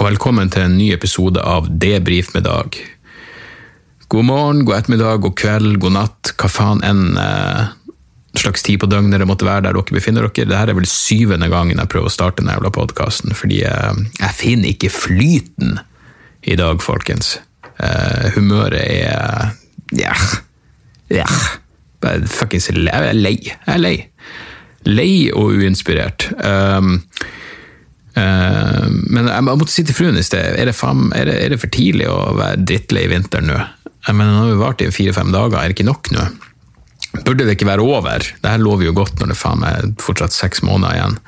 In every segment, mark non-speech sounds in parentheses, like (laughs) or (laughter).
Og velkommen til en ny episode av Debrif med Dag. God morgen, god ettermiddag, god kveld, god natt, hva faen enn eh, slags tid på døgnet det måtte være der dere befinner dere. Dette er vel syvende gangen jeg prøver å starte denne jævla podkasten, fordi eh, jeg finner ikke flyten i dag, folkens. Eh, humøret er ja, ja, fuckings. Jeg er lei. Jeg er lei. Lei og uinspirert. Um, men jeg måtte si til fruen i sted, er det, fem, er, det, er det, for tidlig å være drittlei vinteren nå? Jeg mener, Nå har vi vart i fire-fem dager, er det ikke nok nå? Burde det ikke være over? Det her lover jo godt når det faen er fortsatt seks måneder igjen.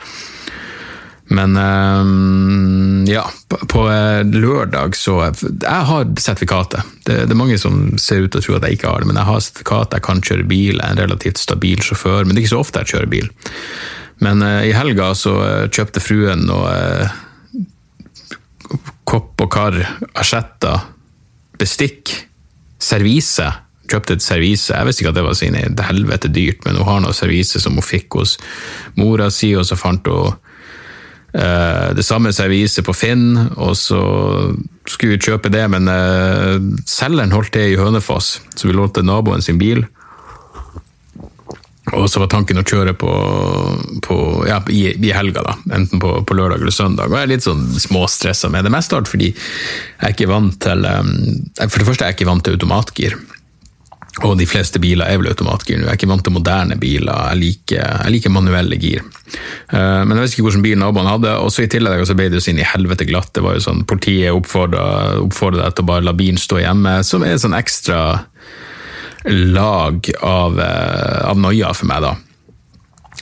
Men um, ja, på, på lørdag så Jeg har sertifikatet. Det, det, er mange som ser ut til å tro at jeg ikke har det, men jeg har sertifikat, jeg kan kjøre bil, jeg er en relativt stabil sjåfør. Men det er ikke så ofte jeg kjører bil. Men uh, i helga så uh, kjøpte fruen noe uh, kopp og kar, asjetter, bestikk, servise kjøpte et servise. Jeg visste ikke at det var sin til helvete dyrt, men hun har noe servise som hun fikk hos mora si, og så fant hun Uh, det samme serviset på Finn, og så skulle vi kjøpe det, men uh, selgeren holdt det i Hønefoss, så vi lånte naboen sin bil. Og så var tanken å kjøre på, på ja, i, i, helga, da, enten på, på, lørdag eller søndag. Og jeg er litt sånn småstressa med det, mest fordi jeg er ikke vant til For det første er jeg ikke vant til automatgir. Og de fleste biler er vel automatgir nå. Jeg er ikke vant til moderne biler, jeg liker, jeg liker manuelle gir. Uh, men jeg visste ikke hvilken bil naboen hadde, og så i tillegg så ble det jo inn i helvete glatt. Det var jo sånn, Politiet oppfordra deg til å bare la bilen stå hjemme, som er sånn ekstra lag av, uh, av noia for meg, da.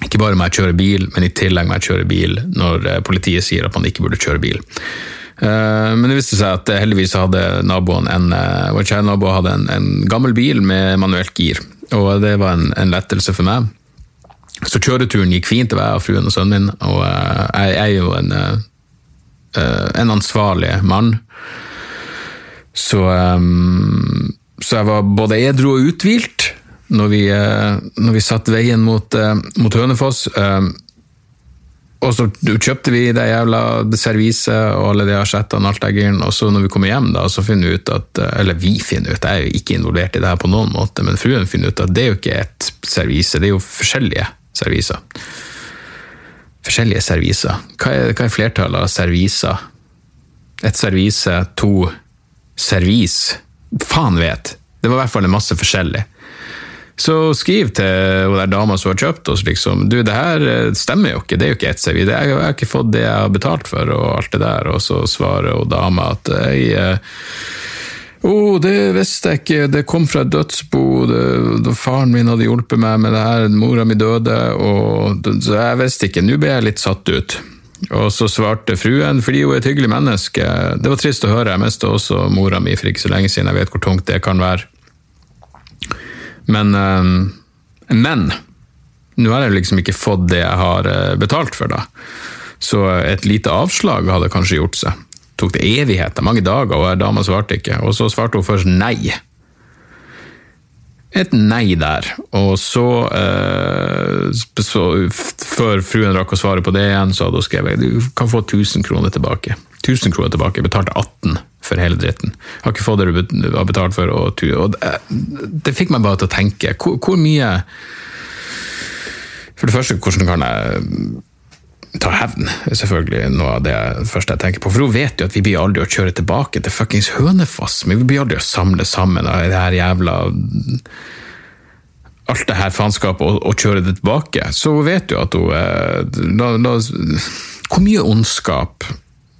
Ikke bare må jeg kjøre bil, men i tillegg må jeg kjøre bil når uh, politiet sier at man ikke burde kjøre bil. Eh, men det viste seg at heldigvis hadde naboen en, eh, vår kjære nabo hadde en, en, gammel bil med manuelt gir, og det var en, en, lettelse for meg. Så kjøreturen gikk fint, det var jeg og fruen og sønnen min, og eh, jeg, jeg er jo en, en ansvarlig mann. Så, så jeg var både edru og uthvilt når vi, når vi satt veien mot, mot Hønefoss. Og så kjøpte vi det jævla serviset og alle de asjettene og alt det og så når vi kommer hjem, da, så finner vi ut at Eller vi finner ut, jeg er jo ikke involvert i det her på noen måte, men fruen finner ut at det er jo ikke et servise, det er jo forskjellige serviser. Forskjellige serviser. Hva er, hva er flertallet av serviser? Et servise, to servis. Faen vet! Det var i hvert fall en masse forskjellig. Så skriv til hun der dama som har kjøpt oss, liksom. Du, det her eh, stemmer jo ikke, det er jo ikke ett CV. Jeg har ikke fått det jeg har betalt for, og alt det der. Og så svarer hun dama at jeg eh, å, oh, det visste jeg ikke, det kom fra et dødsbo, det, det, faren min hadde hjulpet meg med det her, mora mi døde, og så jeg visste ikke, nå ble jeg litt satt ut. Og så svarte fruen, fordi hun er et hyggelig menneske, det var trist å høre, jeg mista også mora mi for ikke så lenge siden, jeg vet hvor tungt det kan være. Men, ehm, men nå har jeg liksom ikke fått det jeg har eh, betalt for, da. Så et lite avslag hadde kanskje gjort seg. Tok det evigheter, mange dager, og dama svarte ikke. Og så svarte hun først nei. Et nei der. Og så, eh, så Før fruen rakk å svare på det igjen, så hadde hun skrevet du kan få 1000 kroner tilbake. 1000 kroner tilbake. Betalte 18 for hele dritten. Jeg har ikke fått det du har betalt for. Og, og det, det, fikk meg bare til å tenke. Hvor, hvor, mye For det første, hvordan kan jeg ta hevn? selvfølgelig noe av det første jeg tenker på. For hun vet jo at vi blir aldri å kjøre tilbake til fuckings Hønefoss. Men vi blir aldri å samle sammen av det her jævla alt det her faenskapet og, og, kjøre det tilbake. Så hun vet jo at hun da, la, la, Hvor mye ondskap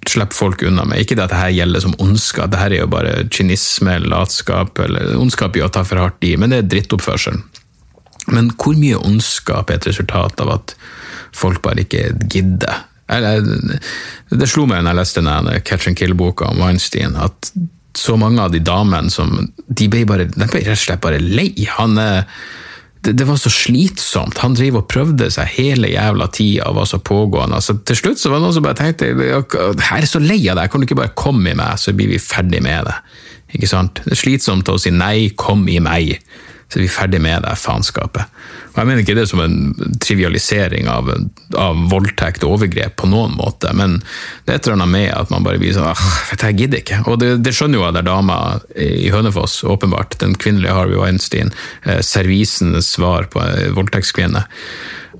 slipper folk unna med. Ikke det at dette gjelder som ondskap, dette er jo bare kynisme, latskap eller ondskap i å ta for hardt i, men det er drittoppførsel. Men hvor mye ondskap er et resultat av at folk bare ikke gidder? Det slo meg da jeg leste den Catch and Kill-boka om Weinstein, at så mange av de damene som De ble, bare, de ble rett og slett bare lei. Han er det, det, var så slitsomt. Han driver og prøvde seg hele jævla tida og var så pågående. Altså, til slutt så var det noen som bare tenkte jeg er så lei av deg, kan du ikke bare komme i meg, så blir vi ferdig med det. Ikke sant? Det er slitsomt å si nei, kom i meg. så er vi ferdig med det faenskapet. Og Jeg mener ikke det som en trivialisering av, av voldtekt og overgrep på noen måte, men det er et eller annet med at man bare blir sånn ah, jeg gidder ikke. Og det, det skjønner jo den dama i Hønefoss, åpenbart. Den kvinnelige Harvey Weinstein. Eh, servisens svar på en voldtektskvinne.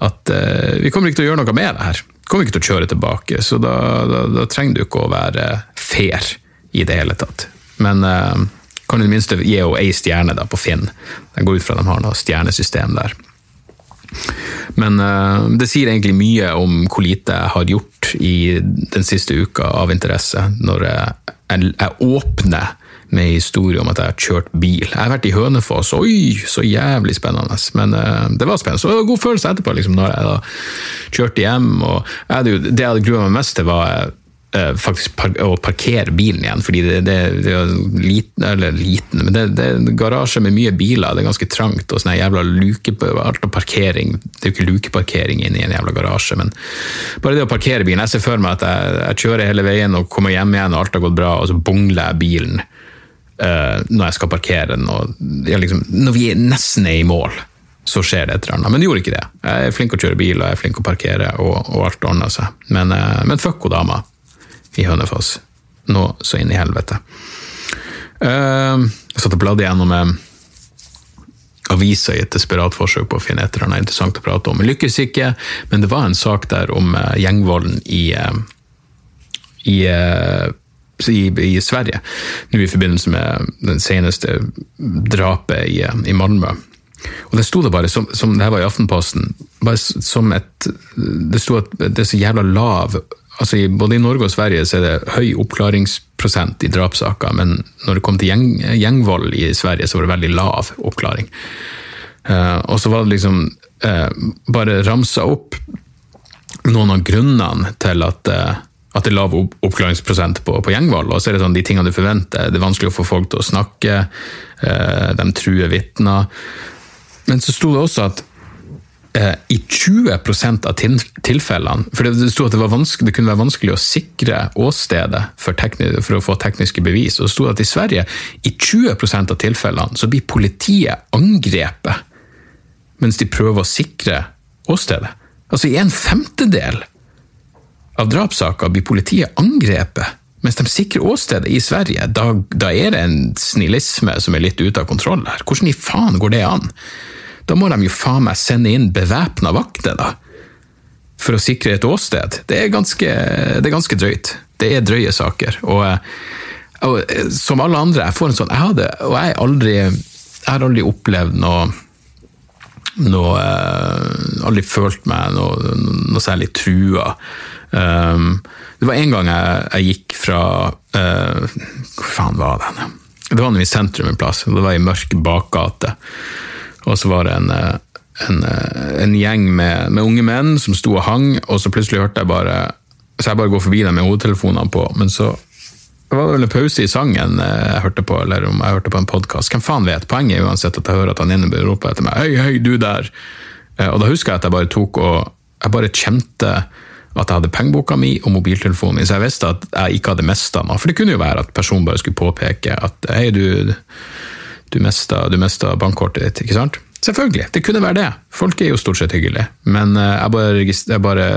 At eh, vi kommer ikke til å gjøre noe med det her. Vi kommer ikke til å kjøre tilbake, så da, da, da trenger du ikke å være fair i det hele tatt. Men eh, kan i det minste gi henne ei stjerne da, på Finn. Jeg går ut fra at de har noe stjernesystem der. Men uh, det sier egentlig mye om hvor lite jeg har gjort i den siste uka av interesse, når jeg, jeg, jeg åpner med historie om at jeg har kjørt bil. Jeg har vært i Hønefoss, oi, så jævlig spennende. Men uh, det var spennende. Så det var god følelse etterpå, liksom, når jeg da kjørte hjem. og jeg, Det jeg hadde grua meg mest til, var Eh, faktisk par å parkere bilen igjen, fordi det, det, det er liten, eller liten, men det, det, er en garasje med mye biler, det er ganske trangt, og sånn jævla luke, alt av parkering, det er jo ikke lukeparkering inne i en jævla garasje, men bare det å parkere bilen, jeg ser for meg at jeg, jeg kjører hele veien og kommer hjem igjen, og alt har gått bra, og så bungler jeg bilen uh, når jeg skal parkere den, og liksom, når vi nesten er i mål så skjer det et eller annet. Men det gjorde ikke det. Jeg er flink å kjøre bil, og jeg er flink å parkere, og, og alt ordner seg. Men, uh, men fuck hun dama i Hønefoss. Nå så inn i helvete. Uh, jeg satt og bladde gjennom avisa i et desperat forsøk på å finne et eller annet interessant å prate om. Jeg lykkes ikke, men det var en sak der om uh, gjengvolden i, i, i, i Sverige. Nå i forbindelse med den seneste drapet i, i Malmö. Og det sto det bare, som, som det her var i Aftenposten, bare som et Det sto at det er så jævla lav altså Både i Norge og Sverige så er det høy oppklaringsprosent i drapssaker, men når det kom til gjeng, gjengvold i Sverige, så var det veldig lav oppklaring. Uh, og så var det liksom uh, bare ramsa opp noen av grunnene til at, uh, at det er lav oppklaringsprosent på, på gjengvold. Og så er det sånn de tingene du forventer. Det er vanskelig å få folk til å snakke, de truer vitner. Men så sto det også at i 20% av tilfellene For det sto at det, det, kunne være vanskelig å sikre åstedet for, for, å få tekniske bevis. Og det sto at i Sverige, i 20% av tilfellene, så blir politiet angrepet mens de prøver å sikre åstedet. Altså i en femtedel av drapssaker blir politiet angrepet mens de sikrer åstedet i Sverige. Da, da er det en snillisme som er litt ute av kontroll her. Hvordan i faen går det an? Da må de jo faen meg sende inn bevæpna vakter, da. For å sikre et åsted. Det er ganske, det er ganske drøyt. Det er drøye saker. Og, og, som alle andre, jeg får en sånn jeg hadde, Og jeg, aldri, jeg har aldri opplevd noe noe uh, Aldri følt meg noe, noe særlig trua. Um, det var en gang jeg, jeg gikk fra uh, Hvor faen var det? Det var i sentrum en plass. Det var i mørk bakgate. Og så var det en, eh, en, eh, en gjeng med, med, unge menn som sto og hang, og så plutselig hørte jeg bare Så jeg bare går forbi dem med hodetelefonene på, men så var det vel en pause i sangen eh, jeg hørte på, eller om jeg hørte på en podkast. Hvem faen vet? Poenget er uansett at jeg hører at han inne roper etter meg 'hei, hei, du der'. Og da husker jeg at jeg bare tok og Jeg bare kjente at jeg hadde pengeboka mi og mobiltelefonen min, så jeg visste at jeg ikke hadde mista noe. For det kunne jo være at personen bare skulle påpeke at 'hei, du' du mista, bankkortet ditt, ikke sant? Selvfølgelig, det kunne være det. Folk er jo stort sett hyggelige. Men eh, jeg bare, jeg bare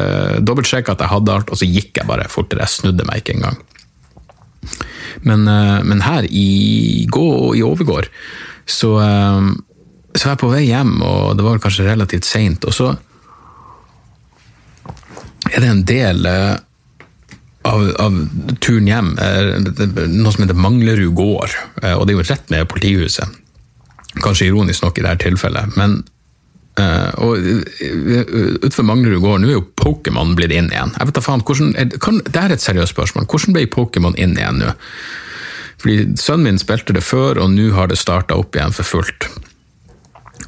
dobbeltsjekka at jeg hadde alt, og så gikk jeg bare fortere. Jeg snudde meg ikke engang. Men, eh, men her i, gå, i overgård, så, eh, så var jeg på vei hjem, og det var kanskje relativt seint. Og så er det en del av, av, turen hjem noe som heter Manglerud gård, eh, og det er jo rett med politihuset. Kanskje ironisk nok i dette tilfellet, men uh, og utenfor Manglerud gård nå er jo Pokémon blitt inn igjen. Jeg vet da faen, hvordan, kan, Det er et seriøst spørsmål. Hvordan ble Pokémon inn igjen nå? Fordi Sønnen min spilte det før, og nå har det starta opp igjen for fullt.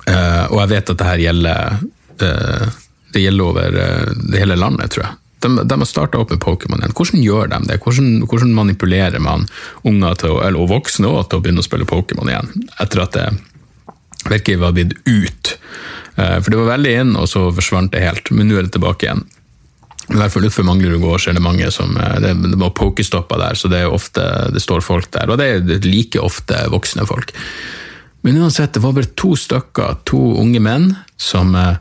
Uh, og jeg vet at det her gjelder uh, det gjelder over det hele landet, tror jeg de, de har starta opp med Pokémon igjen. Hvordan gjør de det? Hvordan, hvordan manipulerer man unger til, eller, og voksne også, til å begynne å spille Pokémon igjen, etter at det virkelig var blitt ut? Eh, for det var veldig inn, og så forsvant det helt. Men nå er det tilbake igjen. I hvert fall utenfor Manglerud gård så er det mange som eh, det var pokestopper der, så det, er ofte, det står folk der. Og det er like ofte voksne folk. Men uansett, det var bare to stykker, to unge menn, som eh,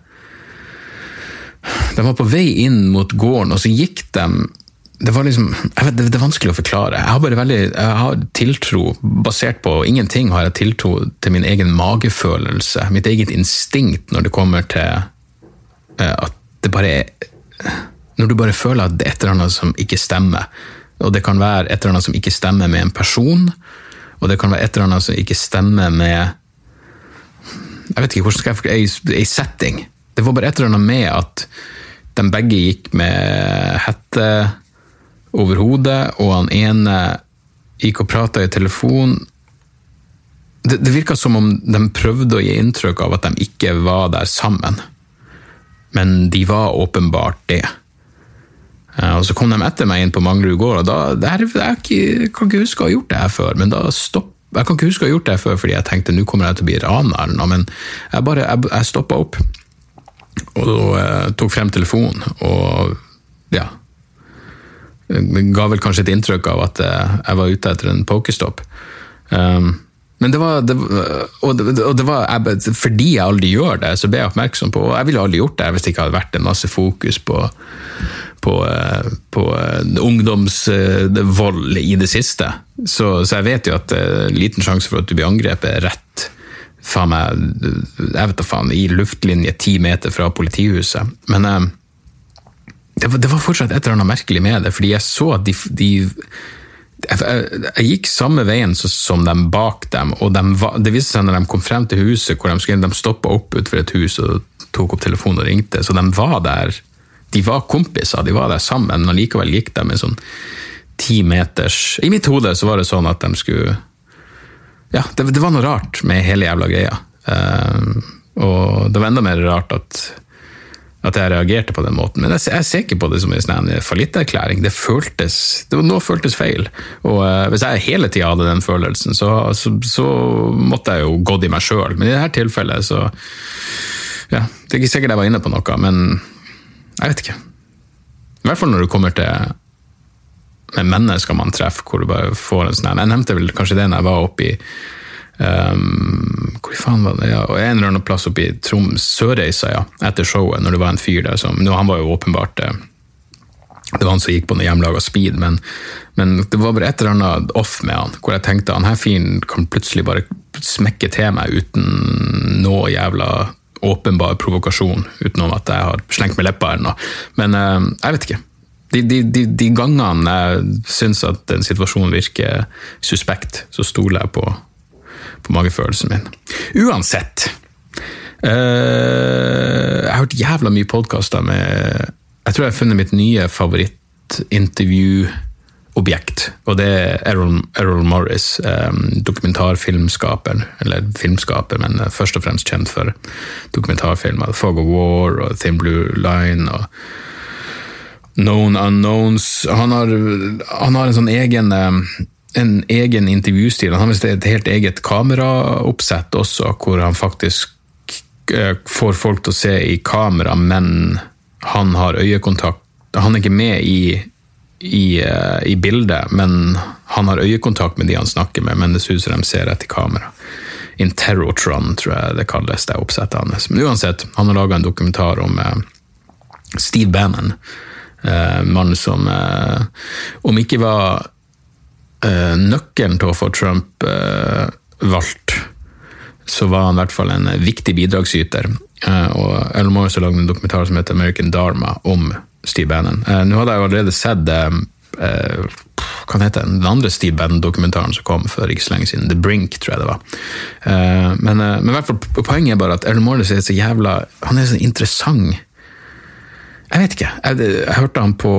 De var på vei inn mot gården, og så gikk de det liksom, vet, det er vanskelig å forklare. Jeg har bare veldig, jeg har tiltro, basert på ingenting, har jeg tiltro til min egen magefølelse, mitt eget instinkt, når det kommer til eh, at det bare er Når du bare føler at det er et eller annet som ikke stemmer. Og det kan være et eller annet som ikke stemmer med en person, og det kan være et eller annet som ikke stemmer med Jeg vet ikke hvordan skal jeg forklare Ei setting. Det var bare et eller annet med at de begge gikk med hette over hodet, og han ene gikk og prata i telefon. Det, det virka som om de prøvde å gi inntrykk av at de ikke var der sammen, men de var åpenbart det. Eh, og Så kom de etter meg inn på Manglerud gård, og da, der, jeg, ikke, jeg kan ikke huske å ha gjort det her før, men da stopp, jeg kan ikke huske å ha gjort det her før fordi jeg tenkte nå kommer jeg til å bli rana eller noe, men jeg bare jeg, jeg stoppa opp og da tok frem telefonen og ja, ga vel kanskje et inntrykk av at eh, jeg var ute etter en pokerstopp. Um, men det var, det, og det, og det var jeg, Fordi jeg aldri gjør det, så ble jeg oppmerksom på Og jeg ville aldri gjort det hvis det ikke hadde vært en masse fokus på, på, eh, på eh, ungdomsvold i det siste. Så, så, jeg vet jo at det liten sjanse for at du blir angrepet rett faen meg, jeg vet da faen, i luftlinje ti meter fra politihuset. Men det var, det var, fortsatt et eller annet merkelig med det, fordi jeg så at de, de jeg, jeg, gikk samme veien som dem bak dem, og de det viste seg når de kom frem til huset, hvor de, skulle, de stoppa opp utenfor et hus og tok opp telefonen og ringte, så de var der. De var kompiser, de var der sammen, men likevel gikk de en sånn ti meters I mitt hode så var det sånn at de skulle Ja, det, det var noe rart med hele jævla greia. Uh, og det var enda mer rart at at jeg reagerte på den måten. Men jeg, jeg ser ikke på det som en sånn fallitterklæring. Det føltes, det var noe føltes feil. Og uh, hvis jeg hele tida hadde den følelsen, så, så, så, måtte jeg jo gått i meg sjøl. Men i dette tilfellet så ja, Det er ikke sikkert jeg var inne på noe, men jeg vet ikke. I hvert fall når det kommer til med mennesker man treffer, hvor du bare får en sånn Jeg nevnte vel kanskje det når jeg var oppe i Um, hvor faen var det? Ja, og En eller annen plass oppe i Troms, Sørreisa, ja, etter showet, når det var en fyr der som nå, Han var jo åpenbart eh, det var han som gikk på noe hjemmelaga speed, men, men, det var bare et eller annet off med han, hvor jeg tenkte han her fyren kan plutselig bare smekke til meg uten noe jævla åpenbar provokasjon, utenom at jeg har slengt med leppa eller noe. Men uh, jeg vet ikke. De, de, de, de gangene jeg syns at en situasjon virker suspekt, så stoler jeg på på magefølelsen min. Uansett. Uh, jeg har hørt jævla mye podkaster med Jeg tror jeg har funnet mitt nye favorittintervjuobjekt. Og det er Errol, Errol Morris, um, dokumentarfilmskaperen. Eller filmskaper, men først og fremst kjent for dokumentarfilmer. Fog of War og Thin Blue Line. og Known Unknowns. Han har, han har en sånn egen um, en egen intervjustil. Han har et helt eget kameraoppsett også, hvor han faktisk eh, får folk til å se i kamera, men han har øyekontakt. Han er ikke med i, i, eh, i bildet, men han har øyekontakt med de han snakker med, men det ser ut som de ser rett i kamera. Interrotron, tror jeg det kalles, det oppsettet hans. Men uansett, han har laga en dokumentar om eh, Steve Bannon. Eh, mann som eh, om ikke var uh, nøkkelen til å få Trump valgt, så var han i hvert fall en viktig bidragsyter. Og Ellen Morris har lagd en dokumentar som heter American Dharma om Steve Bannon. nå hadde jeg allerede sett hva heter den, den andre Steve Bannon-dokumentaren som kom for ikke så lenge siden. The Brink, tror jeg det var. men, men i hvert fall, poenget er bare at Ellen Morris er så jævla Han er så interessant. Jeg vet ikke. Jeg, jeg, hørte han på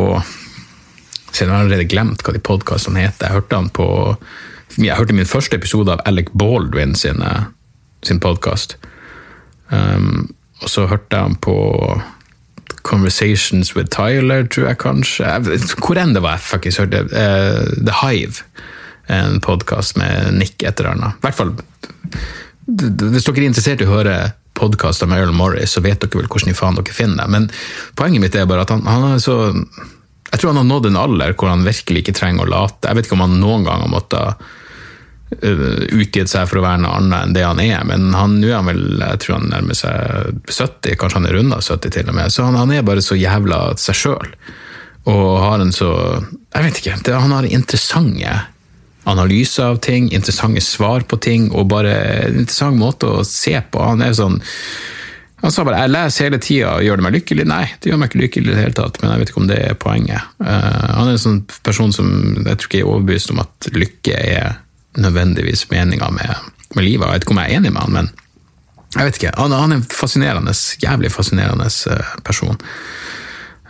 jeg har allerede glemt hva de podkastene heter. Jeg hørte han på jeg hørte min første episode av Alec Baldwin sin, eh, sin podkast. Um, og så hørte jeg på Conversations with Tyler, tror jeg kanskje. Hvor enn det var jeg faktisk hørte uh, The Hive, en podkast med Nick et eller annet. Hvis dere er interessert i å høre podkaster med Earl Morris, så vet dere vel hvordan i faen dere finner det. Men poenget mitt er bare at han, han er så jeg tror han har nådd en alder hvor han virkelig ikke trenger å late. Jeg vet ikke om han noen gang har måttet utgitt seg for å være noe annet enn det han er, men han, nå er han vel, jeg tror han nærmer seg 70, kanskje han er runda 70 til og med, så han, han er bare så jævla seg sjøl. Og har en så Jeg vet ikke, det, han har interessante analyser av ting, interessante svar på ting, og bare en interessant måte å se på. Han er sånn han sa bare 'jeg leser hele tida, gjør det meg lykkelig'? Nei, det gjør meg ikke lykkelig i det hele tatt, men jeg vet ikke om det er poenget. Uh, han er en sånn person som jeg tror ikke er overbevist om at lykke er nødvendigvis meninga med, med, livet. Jeg vet ikke om jeg er enig med han, men jeg vet ikke. Han, han er en fascinerende, jævlig fascinerende uh, person.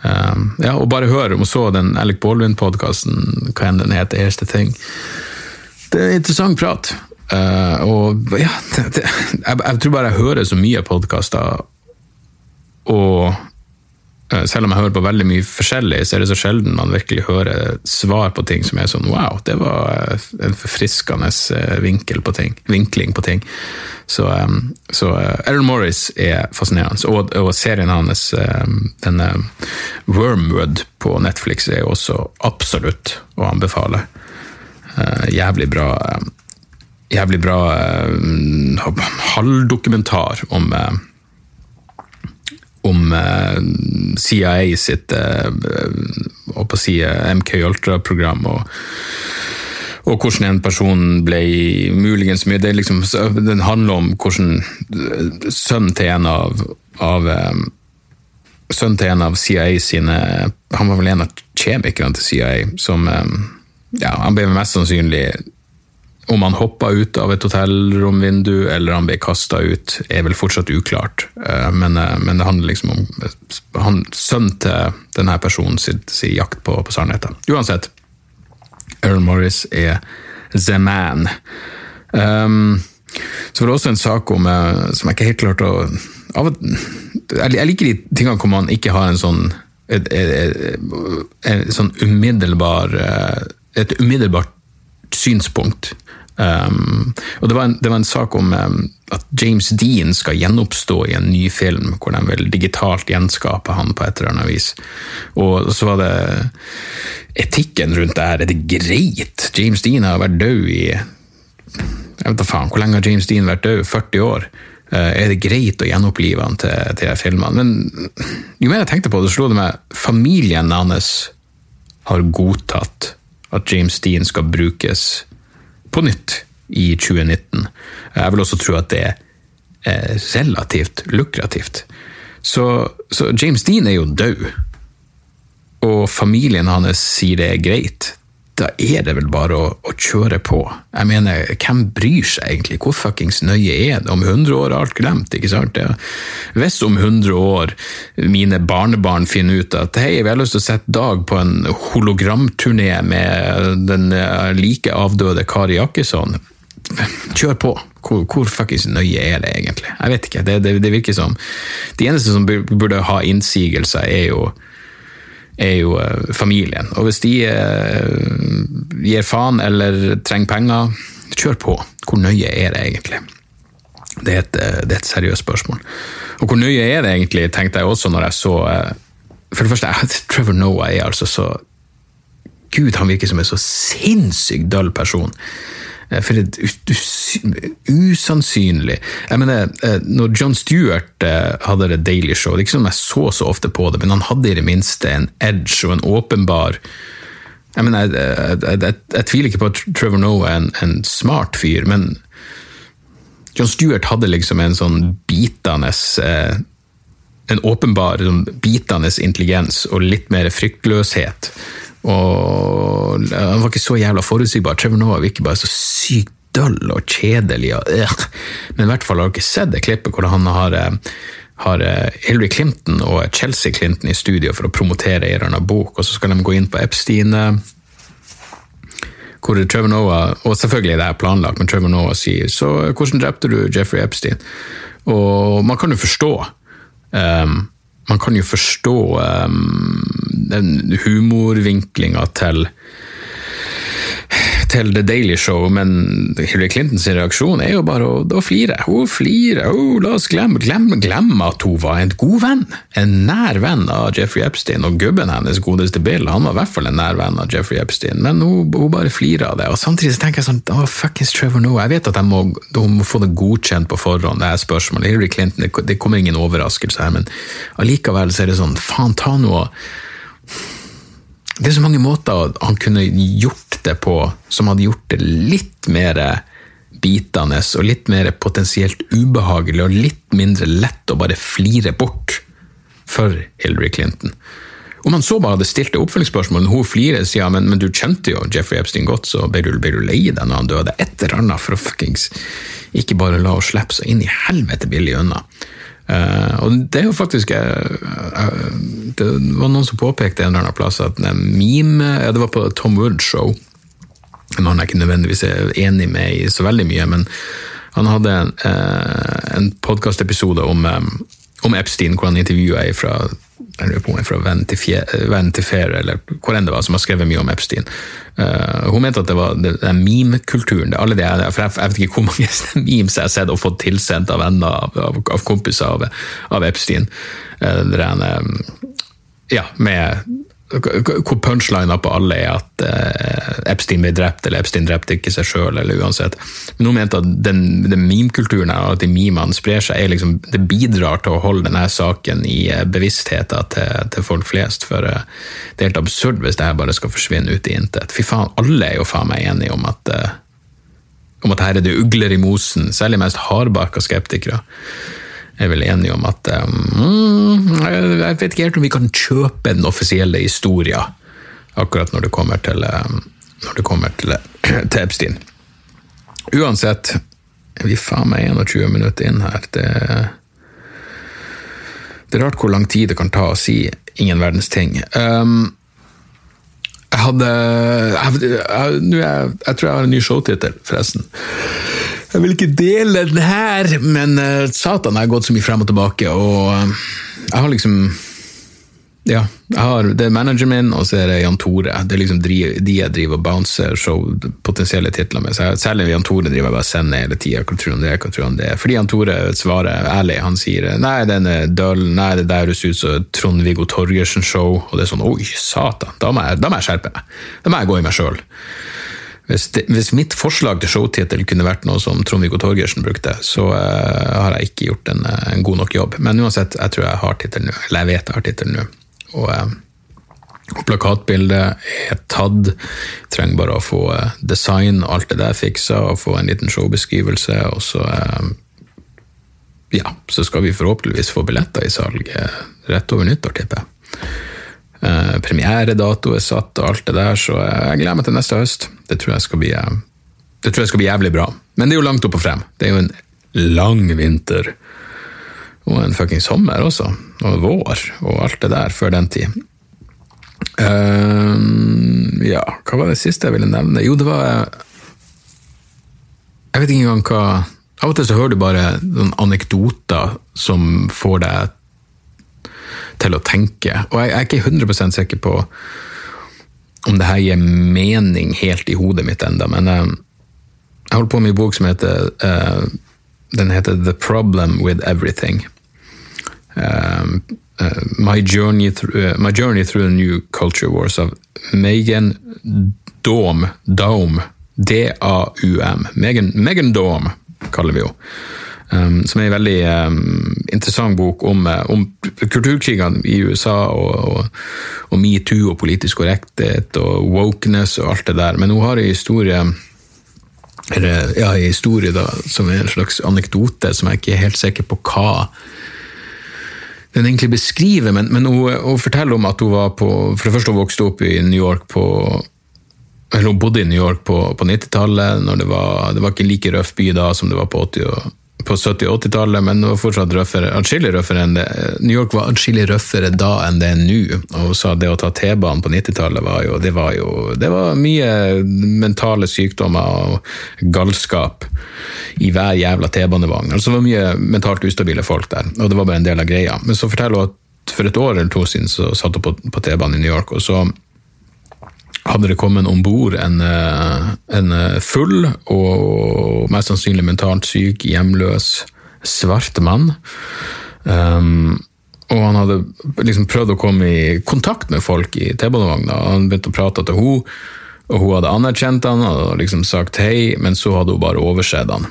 Uh, ja, og bare hør om så den Alec Baldwin-podkasten, hva enn den heter, eneste ting. Det er interessant prat. Uh, og ja, det, det, jeg, jeg, tror bare jeg hører så mye podkaster, og selv om jeg hører på veldig mye forskjellig, så er det så sjelden man virkelig hører svar på ting som er sånn wow, det var en forfriskende uh, vinkel på ting, vinkling på ting. Så, så Aaron Morris er fascinerende, og, og serien hans, denne Wormwood på Netflix, er også absolutt å anbefale. jævlig bra. Jævlig bra halvdokumentar om om eh, CIA sitt uh, si, MK Ultra-program, og, og, hvordan en person ble muligens mye det liksom, Den handler om hvordan sønnen til en av, av Sønnen til en av CIA sine Han var vel en av kjemikerne til CIA, som ja, Han ble mest sannsynlig om han hoppa ut av et hotellromvindu eller han ble kasta ut, er vel fortsatt uklart. Eh, men, eh, men, det handler liksom om han, sønnen til denne personen sin, sin jakt på, på sannheten. Uansett, Earl Morris er the man. Um, så var det også en sak om, eh, som jeg ikke helt klarte å Jeg liker de tingene hvor man ikke har en sånn et, et, et sånn umiddelbar et umiddelbart synspunkt. Um, og det var, en, det var, en, sak om um, at James Dean skal gjenoppstå i en ny film, hvor de vil digitalt gjenskape han på et eller annet vis. Og så var det etikken rundt det her. Er det greit? James Dean har vært død i jeg vet da faen, Hvor lenge har James Dean vært død? 40 år? Uh, er det greit å gjenopplive han til, til filmene? Men jo mer jeg tenkte på det, slo det meg familien hans har godtatt at James Dean skal brukes på nytt i 2019. Jeg vil også tro at det er relativt lukrativt. Så, så James Dean er jo død, og familien hans sier det er greit da er det vel bare å, å, kjøre på. Jeg mener, hvem bryr seg egentlig? Hvor fuckings nøye er det? Om 100 år er alt glemt, ikke sant? Ja. Hvis om 100 år mine barnebarn finner ut at hei, vi har lyst til å sette Dag på en hologramturné med den eh, like avdøde Kari Jakkesson, kjør på. Hvor, hvor fuckings nøye er det egentlig? Jeg vet ikke. Det, det, det virker som De eneste som burde ha innsigelser, er jo er jo eh, familien. Og hvis de eh, gir faen eller trenger penger, kjør på. Hvor nøye er det egentlig? Det er, et, eh, det er et seriøst spørsmål. Og hvor nøye er det egentlig, tenkte jeg også når jeg så For det første, Trevor Noah er altså så Gud, han virker som en så sinnssykt døll person. Eh, for et usannsynlig. Jeg mener, eh, når John Stewart eh, hadde det Daily Show, det er ikke sånn jeg så så ofte på det, men han hadde i det minste en edge og en åpenbar Jeg mener, jeg, jeg, jeg, jeg tviler ikke på at Trevor Noah er en, en, smart fyr, men John Stewart hadde liksom en sånn bitende En åpenbar sånn bitende intelligens og litt mer fryktløshet og han var ikke så jævla forutsigbar. Trevor Noah virker bare så sykt døll og kjedelig. Og, øh. Men i hvert fall har dere sett det klippet hvor han har, eh, har eh, Hillary Clinton og Chelsea Clinton i studio for å promotere en eller bok, og så skal de gå inn på Epstein eh, hvor Trevor Noah, og selvfølgelig det er planlagt, men Trevor Noah sier så hvordan drepte du Jeffrey Epstein? Og man kan jo forstå um, man kan jo forstå um, den humorvinklinga til til The Daily Show, men Hillary Clintons reaksjon er jo bare å, å flire. Hun flirer. Oh, la oss glemme, glemme, glemme, at hun var en god venn. En nær venn av Jeffrey Epstein. Og gubben hennes, godeste Bill, han var i hvert fall en nær venn av Jeffrey Epstein. Men hun, hun bare flirer av det. Og samtidig så tenker jeg sånn Å, fuckings Trevor Noah. Jeg vet at jeg må, de må få det godkjent på forhånd, det er spørsmålet. Hillary Clinton, det, det kommer ingen overraskelse her, men allikevel så er det sånn Faen, ta noe det er så mange måter han kunne gjort det på som hadde gjort det litt mer bitende og litt mer potensielt ubehagelig og litt mindre lett å bare flire bort for Hillary Clinton. Om han så bare hadde stilt det oppfølgingsspørsmålet, hun flirer og sier ja, men, men, du kjente jo Jeffrey Epstein godt, så ble du, ble du lei deg når han døde? Et eller annet for å fuckings ikke bare la henne slippe så inn i helvete billig unna. Uh, og det er jo faktisk uh, uh, Det var noen som påpekte en eller annen plass at meme ja, Det var på Tom Wood Show. Noen jeg ikke nødvendigvis er enig med i så veldig mye, men han hadde en, en podkastepisode om, om, Epstein, hvor han intervjua ei fra jeg lurer på om fra Venn Fair, eller hvor enn det var, som har skrevet mye om Epstein. Uh, hun mente at det var den meme-kulturen. for jeg, jeg, vet ikke hvor mange (laughs) memes jeg har sett og fått tilsendt av venner av, av, av kompiser av, av Epstein. Uh, den, ja, med hvor punchlina på alle er at eh, Epstein ble drept, eller Epstein drepte ikke seg sjøl, eller uansett. Men hun mente at den, den meme-kulturen at de memene sprer seg, liksom, det bidrar til å holde denne saken i uh, bevisstheten til, til, folk flest. For eh, det er helt absurd hvis det her bare skal forsvinne ut i intet. Fy faen, alle er jo faen meg enige om at om at her er det ugler i mosen, særlig mest hardbarka skeptikere er vel enige om at um, Jeg vet ikke helt om vi kan kjøpe den offisielle historien akkurat når det kommer til, um, det kommer til, til Epstein. Uansett, vi er faen meg 21 minutter inn her. Det, det, er rart hvor lang tid det kan ta å si ingen verdens ting. Um, jeg hadde jeg, jeg, jeg, jeg, tror jeg har en ny showtittel, forresten. Jeg vil ikke dele den her, men uh, satan, jeg har gått så mye frem og tilbake, og uh, jeg har liksom ja, har, det er manageren min, og så er det Jan Tore. Det er liksom de, jeg driver og bouncer show, potensielle titler med. Jeg, særlig Jan Tore driver jeg bare sender hele tida. Hva tror han det er, Hva tror han det er? Fordi Jan Tore svarer ærlig. Han sier nei, den er døll, nei, det der høres ut som Trond-Viggo Torgersen-show. Og det er sånn oi, satan, da må jeg, da må jeg skjerpe meg. Da må jeg gå i meg sjøl. Hvis, det, hvis, mitt forslag til showtittel kunne vært noe som Trond-Viggo Torgersen brukte, så uh, har jeg ikke gjort en, eh, en, god nok jobb. Men uansett, jeg tror jeg har tittelen nå. Eller jeg vet jeg har tittelen nå. Og, uh, og plakatbildet er tatt. Trenger bare å få uh, design og alt det der fiksa, og få en liten showbeskrivelse, og så Ja, så skal vi forhåpentligvis få billetter i salg rett over nyttår, tipper jeg. Uh, Premieredato er satt og alt det der, så jeg gleder meg til neste høst. Det tror jeg skal bli, uh, det tror jeg skal bli jævlig bra. Men det er jo langt opp og frem. Det er jo en lang vinter. Og en fucking sommer også. Og vår og alt det der før den tid. Uh, ja, hva var det siste jeg ville nevne? Jo, det var Jeg vet ikke engang hva Av og til så hører du bare noen anekdoter som får deg til å tenke. Og jeg, jeg er ikke 100 sikker på om det her gir mening helt i hodet mitt enda, men jeg, jeg holder på med en bok som heter uh, Den heter The Problem With Everything. Uh, my, journey through, my Journey Through the New Culture Wars av Megan Daum, Daum, D-A-U-M. Megan, Megan Daum, kaller vi henne. Um, som er en veldig um, interessant bok om, uh, om kulturkrigene i USA og, og, og metoo og politisk korrekthet og wokeness og alt det der. Men hun har en historie eller, ja, en historie da, som er en slags anekdote som jeg ikke er helt sikker på hva den egentlig beskriver, men, men hun, hun, forteller om at hun var på For det første hun vokste opp i New York på eller Hun bodde i New York på, på 90-tallet. Det, det var ikke like røff by da som det var på 80- og på 70- og 80-tallet, men det var fortsatt røffere, atskillig røffere enn det. New York var atskillig røffere da enn det er nå, og sa det å ta T-banen på 90-tallet var det var jo det var mye mentale sykdommer og galskap i hver jævla T-banevogn. Altså det var mye mentalt ustabile folk der, og det var bare en del av greia. Men så forteller hun at for et år eller to siden så satt hun på, på T-banen i New York, og så hadde det kommet om bord en, en, full og mest sannsynlig mentalt syk, hjemløs, svart mann. Um, og han hadde liksom prøvd å komme i kontakt med folk i T-banevogna. Han begynte å prate til henne, og hun hadde anerkjent han og liksom sagt hei, men så hadde hun bare oversett han.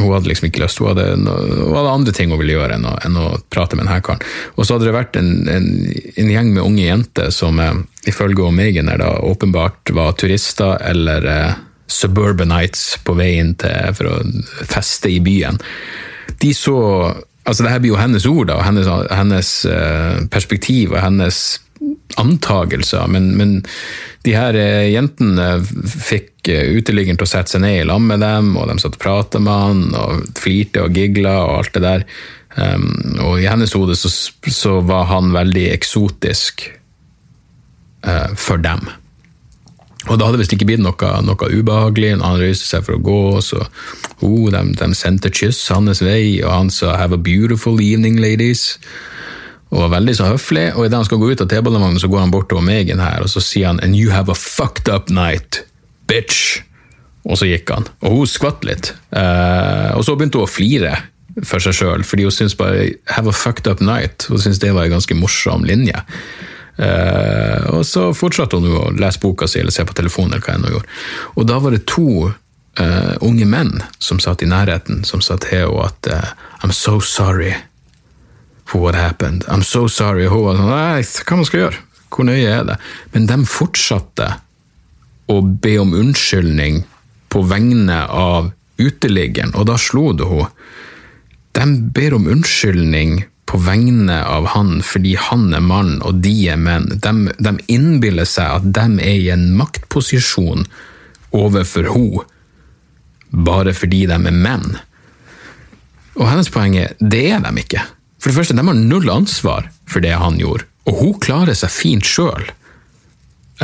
Hun hadde liksom ikke lyst, hun hadde, hun hadde andre ting hun ville gjøre enn å, enn å, prate med denne karen. Og så hadde det vært en, en, en gjeng med unge jenter som eh, ifølge Megan da åpenbart var turister eller eh, suburbanites på vei inn til, for å feste i byen. De så altså det her blir jo hennes ord da, hennes, hennes uh, perspektiv og hennes antagelser, men, men de her uh, jentene fikk uh, uteliggeren til å sette seg ned i lag med dem, og de satt og prata med han, og flirte og gigla og alt det der. Um, og i hennes hode så, så, var han veldig eksotisk for dem. Og da hadde visst ikke blitt noe, noe ubehagelig. Han røyste seg for å gå, så oh, de, de sendte kyss hans vei, og han sa 'have a beautiful evening, ladies'. Og var veldig så høflig. Og idet han skal gå ut av T-banevognen, så går han bort til Megan her, og så sier han 'and you have a fucked up night, bitch'. Og så gikk han. Og hun skvatt litt. Uh, og så begynte hun å flire for seg sjøl, fordi hun syntes bare 'have a fucked up night'. Hun syntes det var en ganske morsom linje. Uh, og så fortsatte hun å lese boka si eller se på telefonen. eller hva hun gjorde. Og da var det to uh, unge menn som satt i nærheten, som sa til henne at I'm so sorry for what happened. I'm so sorry. Hun var sånn Nei, hva man skal gjøre? Hvor nøye er det? Men de fortsatte å be om unnskyldning på vegne av uteliggeren, og da slo det henne. De ber om unnskyldning på vegne av han fordi han er mann og de er menn. De, de innbiller seg at de er i en maktposisjon overfor henne bare fordi de er menn. Og hennes poeng er det er de ikke. For det første, de har null ansvar for det han gjorde, og hun klarer seg fint sjøl.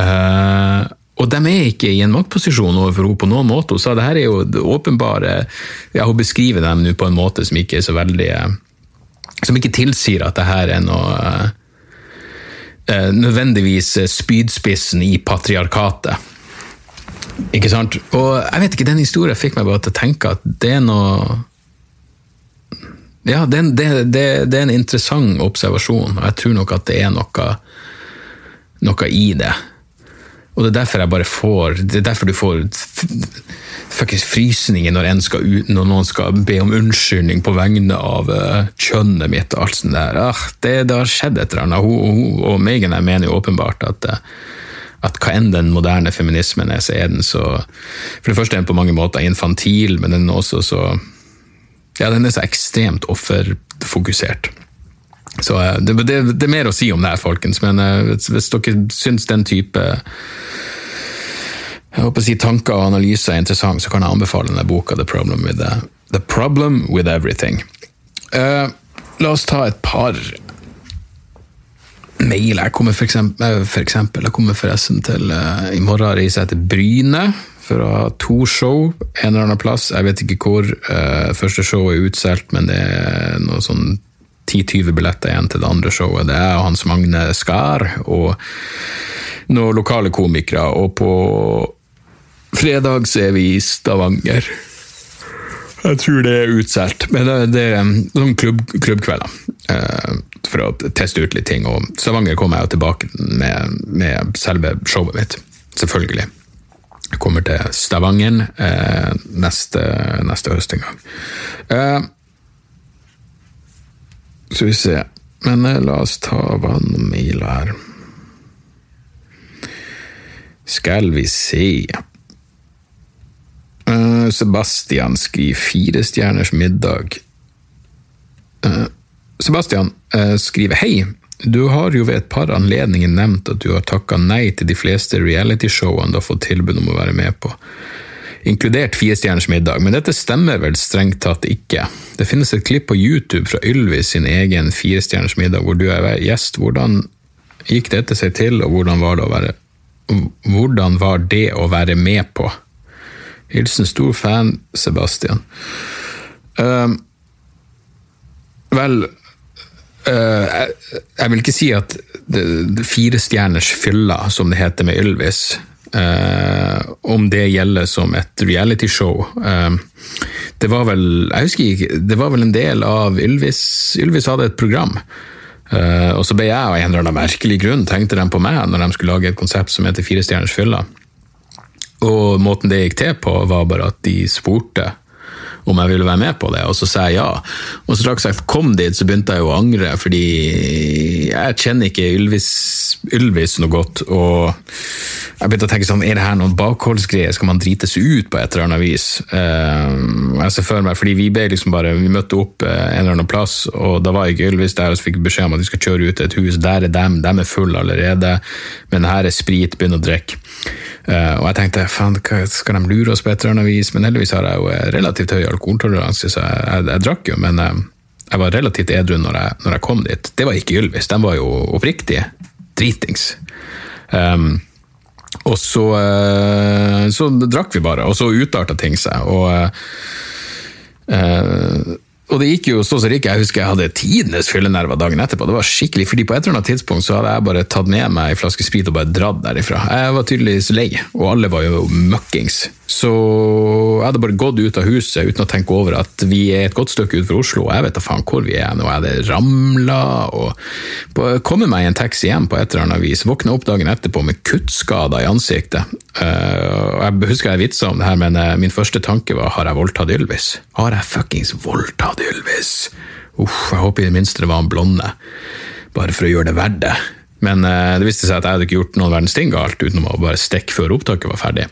Eh, og de er ikke i en maktposisjon overfor henne på noen måte. Hun sa det her er jo åpenbare ja, Hun beskriver dem nå på en måte som ikke er så veldig uh, som ikke tilsier at det her er noe uh, nødvendigvis spydspissen i patriarkatet. Ikke sant? Og jeg vet ikke, den historien fikk meg bare til å tenke at det er noe Ja, det, det, det, det er en interessant observasjon, og jeg tror nok at det er noe, noe i det. Og det er derfor jeg bare får Det er derfor du får fuckings frysninger når, skal, når, noen skal be om unnskyldning på vegne av uh, kjønnet mitt og alt sånt der. Ah, det, har skjedd et eller annet. Hun, hun, og Megan jeg mener jo åpenbart at, uh, at hva enn den moderne feminismen er, så er den så For det første er den på mange måter infantil, men den er også så Ja, den er så ekstremt offerfokusert. Så uh, det, det, det, er mer å si om det her, folkens, men hvis, hvis dere syns den type jeg håper å si tanker og analyser er interessant, så kan jeg anbefale denne boka The Problem with, the, the problem with Everything. Uh, la oss ta et par mailer. Jeg kommer for eksempel, eh, for eksempel jeg kommer forresten til uh, I morgen reiser jeg til Bryne ha to show en eller annen plass. Jeg vet ikke hvor. Uh, første show er utsolgt, men det er noe sånn 10-20 billetter igjen til det andre showet. Det er Hans Magne Skar og noen lokale komikere. Og på Fredag så er vi i Stavanger. Jeg tror det er utsolgt, men det, er sånn klubb, klubbkvelder. Uh, for å teste ut litt ting. Og Stavanger kommer jeg tilbake med, med selve showet mitt. Selvfølgelig. Kommer til Stavanger eh, neste, neste, høst en gang. Eh, skal vi se Men la oss ta vann og her. Skal vi se eh, Sebastian skriver fire stjerners middag. Uh, Sebastian uh, skriver hei. Du har jo ved et par anledninger nevnt at du har takka nei til de fleste realityshowene du har fått tilbud om å være med på, inkludert Fire stjerners middag, men dette stemmer vel strengt tatt ikke. Det finnes et klipp på YouTube fra Ylvis sin egen Fire stjerners middag hvor du er gjest. Hvordan gikk dette seg til, og hvordan var det å være, hvordan var det å være med på? Hilsen stor fan Sebastian. Uh, vel, jeg, jeg, vil ikke si at det, det firestjerners fylla, som det heter med Ylvis, uh, om det gjelder som et realityshow. Uh, det var vel jeg husker ikke, det var vel en del av Ylvis Ylvis hadde et program. og så ble jeg av en eller annen merkelig grunn tenkte de på meg når de skulle lage et konsept som heter Fire stjerners fylla. Og måten det gikk til på, var bare at de spurte om jeg ville være med på det, og så sa jeg ja. Og straks jeg kom dit, så begynte jeg å angre, fordi jeg kjenner ikke Ylvis, Ylvis noe godt. Og jeg begynte å tenke sånn, er det her noen bakholdsgreier, skal man drites ut på et eller annet vis? Uh, jeg ser for meg, fordi vi ble liksom bare, vi møtte opp uh, en eller annen plass, og da var ikke Ylvis der, og så fikk vi beskjed om at vi skal kjøre ut til et hus. Der er dem, dem er fulle allerede, men her er sprit, begynn å drikke. Uh, og jeg tenkte faen, skal de lure oss på et eller annet vis? Men heldigvis har jeg jo relativt høy alkoholtoleranse, så jeg, jeg, jeg drakk jo, men uh, jeg var relativt edru når jeg, når jeg, kom dit. Det var ikke Ylvis, de var jo oppriktig dritings. Um, og så, uh, så drakk vi bare, og så utarta ting seg. og og det gikk jo så så rik, Jeg husker jeg hadde tidenes fyllenerver dagen etterpå. Det var skikkelig, fordi På et eller annet tidspunkt så hadde jeg bare tatt med meg en flaske sprit og bare dratt derifra. Jeg var tydeligvis lei, og alle var jo møkkings. Så jeg hadde bare gått ut av huset uten å tenke over at vi er et godt stykke utenfor Oslo, og jeg vet da faen hvor vi er nå. Jeg hadde ramla og kommet meg i en taxi hjem på et eller annet vis. Våkna opp dagen etterpå med kuttskader i ansiktet. Uh, jeg husker jeg vitsa om det her, men uh, min første tanke var har jeg voldtatt Ylvis? Har jeg fuckings voldtatt Ylvis? Uff, jeg håper i det minste det var en blonde, bare for å gjøre det verdt det. Men uh, det viste seg at jeg hadde ikke gjort noen verdens ting galt, utenom å bare stikke før opptaket var ferdig.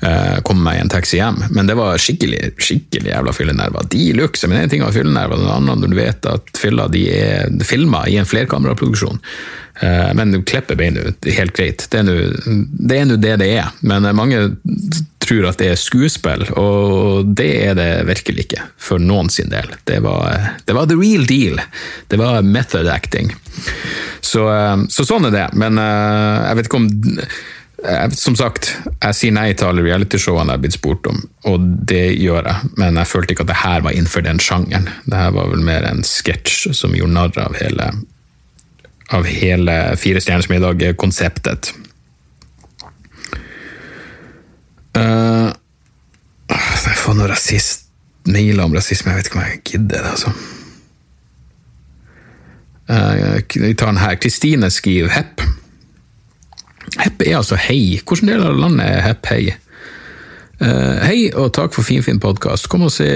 Uh, komme meg i en taxi hjem. Men det var skikkelig skikkelig jævla fyllenerver. De luxe, men en ting var fyllenerver, den andre når du vet at fylla de er filma i en flerkameraproduksjon. Uh, men du klipper beinet helt greit. Det er nå det det er. Men mange tror at det er skuespill, og det er det virkelig ikke, for noen sin del. Det var, det var the real deal. Det var method acting. Så, eh, så sånn er det. Men eh, jeg vet ikke om eh, som sagt, jeg sier nei til alle realityshowene jeg har blitt spurt om, og det gjør jeg, men jeg følte ikke at det her var innenfor den sjangeren. Det her var vel mer en sketsj som gjorde narr av hele, av hele Fire stjerners middag-konseptet. Uh, jeg får noen rasist mailer om rasisme, jeg vet ikke om jeg gidder det, altså. Uh, vi tar den her. Kristine skriver Hepp. Hepp er altså hei. Hvilken del av landet er Hepp hei? Uh, hei, og takk for finfin fin podkast. Kom og se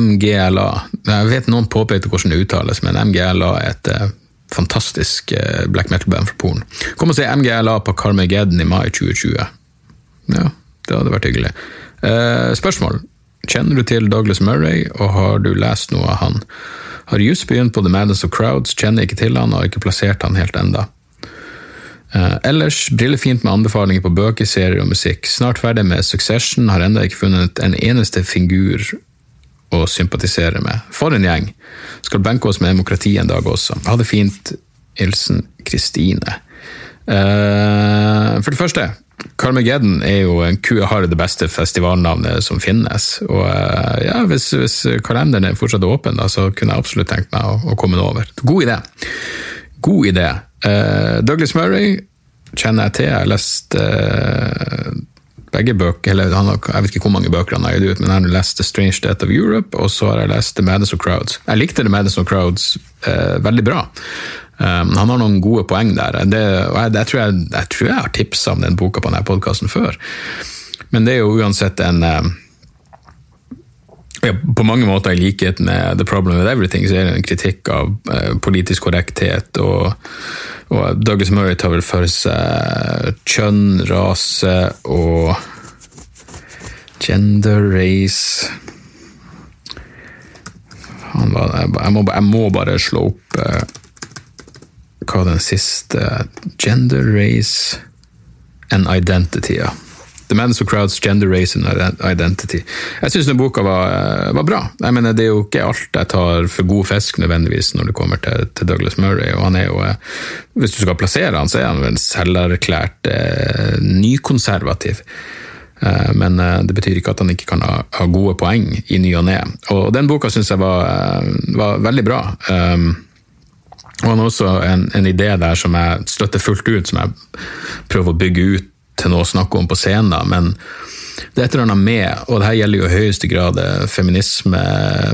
MGLA. Jeg vet noen påpekte hvordan det uttales, men MGLA er et uh, fantastisk black metal-band fra Polen. Kom og se MGLA på Carmageddon i mai 2020. Ja, det hadde vært hyggelig. Eh, spørsmål. Kjenner du til Douglas Murray, og har du lest noe av han? Har just begynt på The Madness of Crowds, kjenner ikke til han og har ikke plassert han helt enda. Eh, ellers brillefint med anbefalinger på bøker, serier og musikk. Snart ferdig med Succession, har ennå ikke funnet en eneste figur å sympatisere med. For en gjeng! Skal benke oss med demokrati en dag også. Ha det fint. Hilsen Kristine. Uh, for det første, Carmageddon er jo en ku har det beste festivalnavnet som finnes. Og uh, ja, hvis, hvis, kalenderen er fortsatt åpen, da, så kunne jeg absolutt tenkt meg å, å komme over. God idé. God idé. Uh, Douglas Murray kjenner jeg til. Jeg har lest begge bøker, eller har, jeg vet ikke hvor mange bøker han har gitt ut, men jeg har lest The Strange Death of Europe, og så har jeg lest The Madness of Crowds. Jeg likte The Madness of Crowds veldig bra. Um, han har noen gode poeng der. Det, jeg, det tror jeg, jeg, tror jeg, har tipsa om den boka på denne podkasten før. Men det er jo uansett en um, ja, På mange måter i likhet med The Problem with Everything, så er det en kritikk av uh, politisk korrekthet. Og, og, Douglas Murray tar vel for seg kjønn, rase og gender, race jeg må, jeg må bare slå opp uh, hva den siste Gender, race and identity, ja. The Madness of Crowds, Gender, Race and Identity. Jeg syns den boka var, var, bra. Jeg mener, Det er jo ikke alt jeg tar for god fisk nødvendigvis når det kommer til, til Douglas Murray. og han er jo, Hvis du skal plassere han, så er han vel selverklært eh, nykonservativ. Eh, men eh, det betyr ikke at han ikke kan ha, ha gode poeng i ny og ne. Og den boka syns jeg var, eh, var, veldig bra. Um, Og han har også en, en idé der som jeg støtter fullt ut, som jeg prøver å bygge ut til noe å snakke om på scenen. men det er et eller annet med, og det her gjelder jo i høyeste grad feminisme,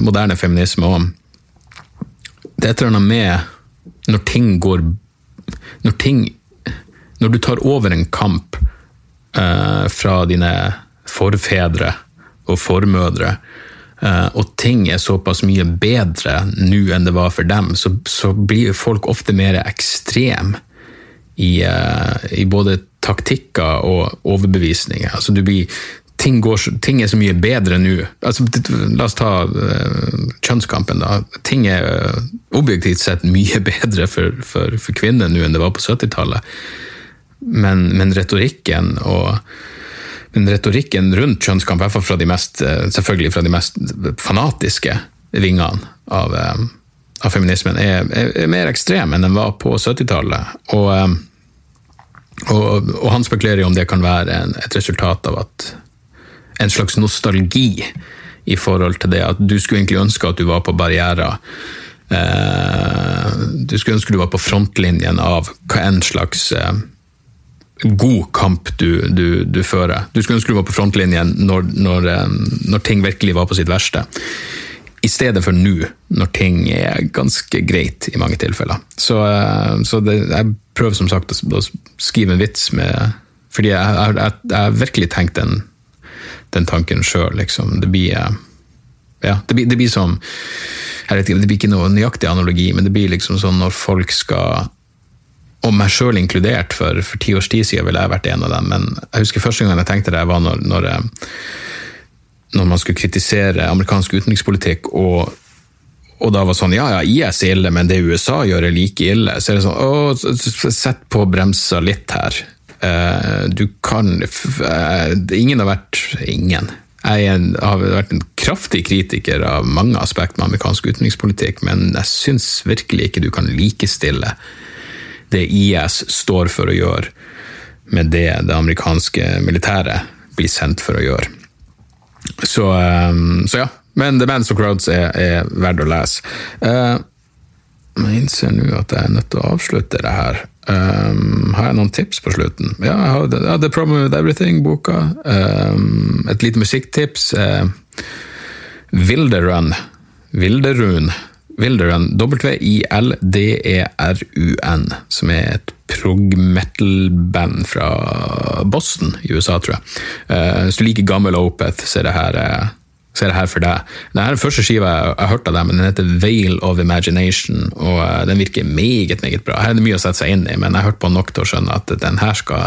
moderne feminisme òg. Det er et eller annet med når ting går Når ting Når du tar over en kamp eh, fra dine forfedre og formødre, eh, og ting er såpass mye bedre nå enn det var for dem, så, så blir folk ofte mer ekstreme i, uh, i, både taktikker og overbevisninger. Altså, blir, ting, går, ting, er så mye bedre nå. Altså, la oss ta uh, kjønnskampen. da. Ting er uh, objektivt sett mye (laughs) bedre for, for, for kvinner nå enn det var på 70-tallet. Men, men, retorikken og men retorikken rundt kjønnskamp, i hvert fall fra de mest, selvfølgelig fra de mest fanatiske vingene av av feminismen er, er, er, mer ekstrem enn den var på 70-tallet. Og, um, og, og, han spekulerer jo om det kan være en, et resultat av at en slags nostalgi i forhold til det at du skulle egentlig ønske at du var på barrierer. Eh, du skulle ønske du var på frontlinjen av hva enn slags eh, god kamp du, du, du, fører. Du skulle ønske du var på frontlinjen når, når, når ting virkelig var på sitt verste i stedet for nå, når ting er ganske greit i mange tilfeller. Så, så det, jeg prøver som sagt å, skrive en vits med Fordi jeg har virkelig tenkt den, den tanken sjøl, liksom. Det blir ja, det blir, det blir som jeg vet ikke, Det blir ikke noe nøyaktig analogi, men det blir liksom sånn når folk skal og meg sjøl inkludert, for, for ti års tid siden ville jeg vært en av dem. Men jeg husker første gang jeg tenkte det, var når, når eh, når man skulle kritisere amerikansk utenrikspolitikk, og, og da var sånn Ja, ja, IS er ille, men det USA gjør, er like ille. Så er det sånn Å, sett på bremsa litt her. Uh, du kan uh, Ingen har vært Ingen. Jeg har vært en kraftig kritiker av mange aspekter med amerikansk utenrikspolitikk, men jeg syns virkelig ikke du kan likestille det IS står for å gjøre, med det det amerikanske militæret blir sendt for å gjøre. Så, um, så, ja. Men The Bands of Crowds er, er verdt å lese. Uh, jeg innser nå at jeg er nødt til å avslutte det her. Um, har jeg noen tips på slutten? Ja, jeg har ja, The Problem With Everything-boka. Um, et lite musikktips. Uh, Wilderun. Wilderun. Wilderun. W-I-L-D-E-R-U-N. Som er et prog metal-band fra Boston i USA, tror jeg. Uh, hvis du liker gammel Opeth, så er det her, uh, så er det her for deg. Dette er den første skiva jeg har hørt av dem, men den heter Veil of Imagination, og uh, den virker meget, meget bra. Her er det mye å sette seg inn i, men jeg har hørt på nok til å skjønne at den her skal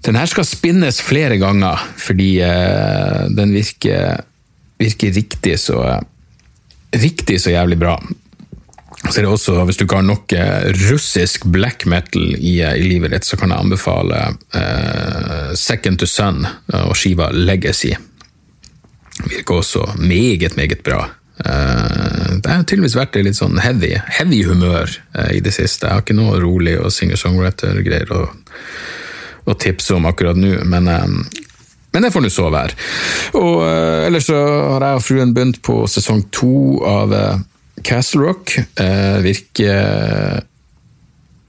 den her skal spinnes flere ganger, fordi den virker, virker riktig så riktig så jævlig bra. Så er det også, Hvis du ikke har nok russisk black metal i, i livet ditt, så kan jeg anbefale uh, Second to Sun og skiva Legacy. Virker også meget, meget bra. Uh, det har tydeligvis vært litt sånn heavy, heavy humør uh, i det siste. Jeg har ikke noe rolig og singer-songwriter-greier å, å, tipse om akkurat nå, men men det får nå så være. Og ellers så har jeg og fruen begynt på sesong to av Castle Rock Uh, virker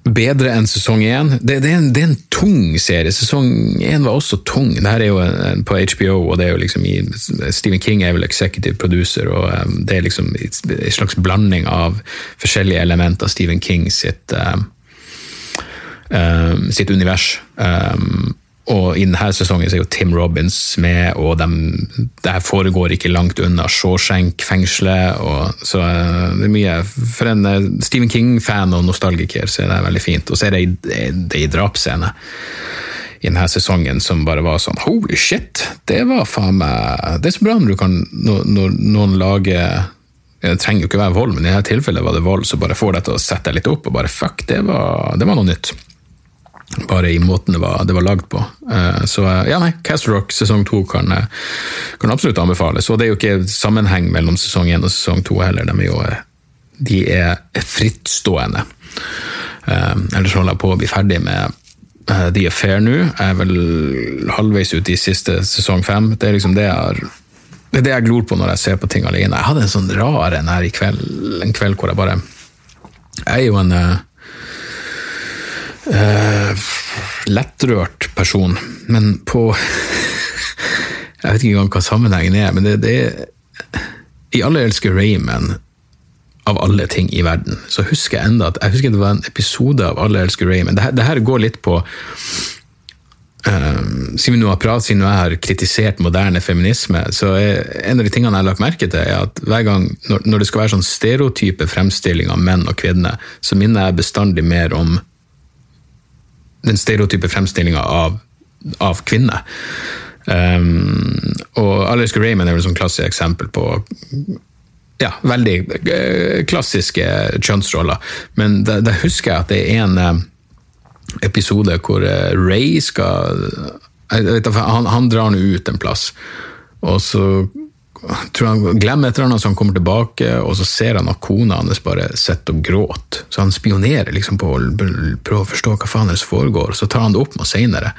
bedre enn sesong én. Det, det, det, er en tung serie. Sesong én var også tung. Dette er jo en, på HBO, og det er jo liksom i, Stephen King er vel executive producer, og um, det er liksom en slags blanding av forskjellige elementer av Stephen King sitt, um, um, sitt univers. Um, og i denne sesongen så er jo Tim Robins med, og de, det her foregår ikke langt unna Shawshank-fengselet. Så eh, det er mye For en eh, Stephen King-fan og nostalgiker så er det veldig fint. Og så er det ei drapsscene i denne sesongen som bare var sånn Holy shit! Det var faen meg Det er så bra når du kan når, noen lager det trenger jo ikke være vold, men i dette tilfellet var det vold, så bare får deg til å sette deg litt opp og bare fuck, det var, det var noe nytt bare i måten det var, det var lagd på. Uh, så uh, ja, nei, Castle Rock sesong to kan, uh, kan, absolutt anbefales. Og det er jo ikke sammenheng mellom sesong én og sesong to heller. De er jo de er frittstående. ellers holder jeg på å bli ferdig med The Affair nå. Jeg er vel halvveis ute i siste sesong fem. Det er liksom det jeg har det er det jeg glor på når jeg ser på ting alene. Jeg hadde en sånn rar en her i kveld, en kveld hvor jeg bare Jeg er jo en uh, uh, lettrørt person, men på (laughs) Jeg vet ikke engang hva sammenhengen er, men det, det er I Alle elsker Raymond, av alle ting i verden, så husker jeg enda at jeg husker det var en episode av Alle elsker Raymond. Det, det her går litt på Uh, siden, vi nå har pratet, siden jeg har kritisert moderne feminisme, så er en av de tingene jeg har lagt merke til, er at hver gang når, når det skal være sånn stereotype fremstilling av menn og kvinner, så minner jeg bestandig mer om den stereotype fremstillinga av, av kvinner. Um, og Alice Raymond er vel sånn klassisk eksempel på ja, veldig uh, klassiske kjønnsroller. Men da husker jeg at det er en uh, episode hvor uh, Ray skal vet, han, han, drar nå ut en plass, og så tror han glemmer et eller annet, så han kommer tilbake, og så ser han at kona hans bare sitter og gråter. Så han spionerer liksom på å prøve å forstå hva faen som foregår, og så tar han det opp med seinere.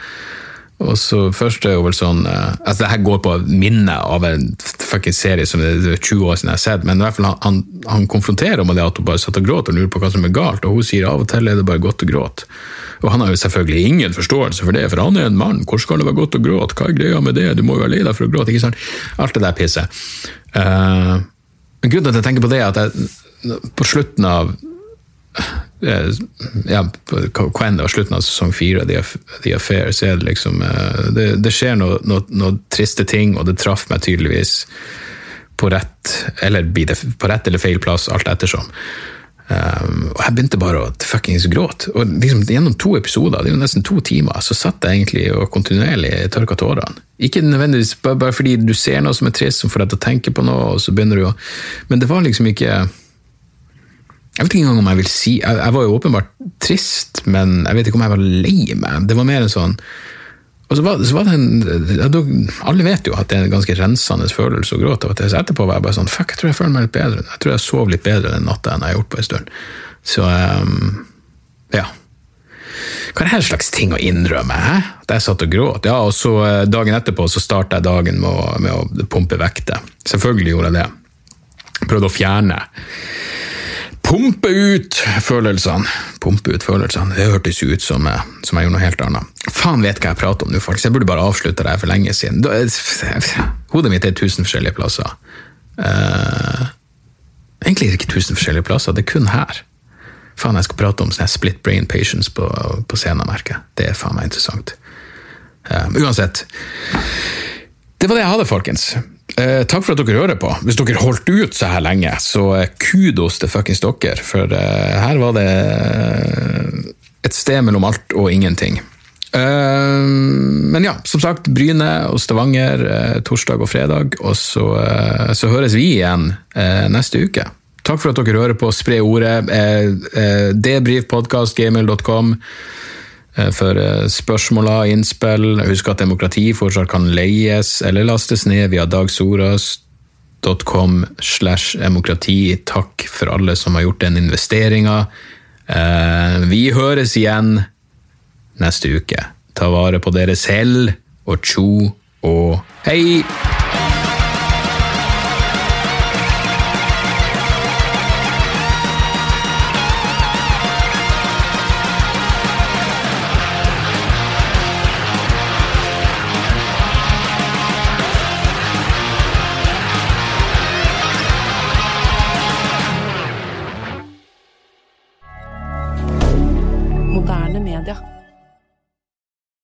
Og så Først er jo vel sånn uh, altså Det her går på minnet av en fucking serie som det er 20 år siden jeg har sett, men i hvert fall han, han, konfronterer med det at hun bare satt og gråt og lurer på hva som er galt, og hun sier av og til er det bare godt å gråte. Og han har jo selvfølgelig ingen forståelse for det, for han er en mann, hvor skal det være godt å gråte, hva er greia med det, du må jo være lei deg for å gråte, ikke sant? Alt det der pisset. Uh, grunnen til at jeg tenker på det, er at jeg, på slutten av Eh, ja, hva enn det var slutten av sesong fire av The Affair, så er det liksom eh, Det, det skjer noen no, no triste ting, og det traff meg tydeligvis på rett eller på rett eller feil plass, alt ettersom. Um, og jeg begynte bare å fuckings gråte. Og liksom, gjennom to episoder, det er jo nesten to timer, så satt jeg egentlig og kontinuerlig tørka tårene. Ikke nødvendigvis bare, bare, fordi du ser noe som er trist, som får deg til å tenke på noe, og så begynner du å Men det var liksom ikke jeg vet ikke engang om jeg vil si jeg, jeg, var jo åpenbart trist, men jeg vet ikke om jeg var lei meg. Det var mer en sånn og så var, så var det en, Alle vet jo at det er en ganske rensende følelse å gråte. Og etterpå var jeg bare sånn Fuck, jeg tror jeg føler meg litt bedre. Jeg tror jeg sov litt bedre den natta enn jeg har gjort på en stund. Så um, ja. Hva er det her slags ting å innrømme? At jeg satt og gråt. Ja, og så eh, Dagen etterpå så starta jeg dagen med å, med å pumpe vekter. Selvfølgelig gjorde jeg det. Prøvde å fjerne Pumpe ut følelsene. Pumpe ut følelsene. Det hørtes jo ut som, eh, som jeg gjorde noe helt annet. Faen vet hva jeg prater om nå, faktisk. Jeg burde bare avslutta det her for lenge siden. Hodet mitt er tusen forskjellige plasser. Uh, egentlig er det ikke tusen forskjellige plasser, det er kun her. Faen, jeg skal prate om sånn split brain patients på, på scenen, merker Det er faen meg interessant. Uh, uansett. Det var det jeg hadde, folkens. Eh, takk for at dere hører på. Hvis dere holdt ut så her lenge, så eh, kudos til fuckings dere. For eh, her var det eh, et sted mellom alt og ingenting. Eh, men ja, som sagt, Bryne og Stavanger eh, torsdag og fredag. Og så, så høres vi igjen neste uke. Takk for at dere hører på. Spre ordet. Debrifpodkastgmail.com. Eh, for spørsmåla, spørsmål og innspill. Husk at demokrati fortsatt kan leies eller lastes ned via dagsoras.com slash demokrati. Takk for alle som har gjort den investeringa. Eh, vi høres igjen neste uke. Ta vare på dere selv, og tjo og hei!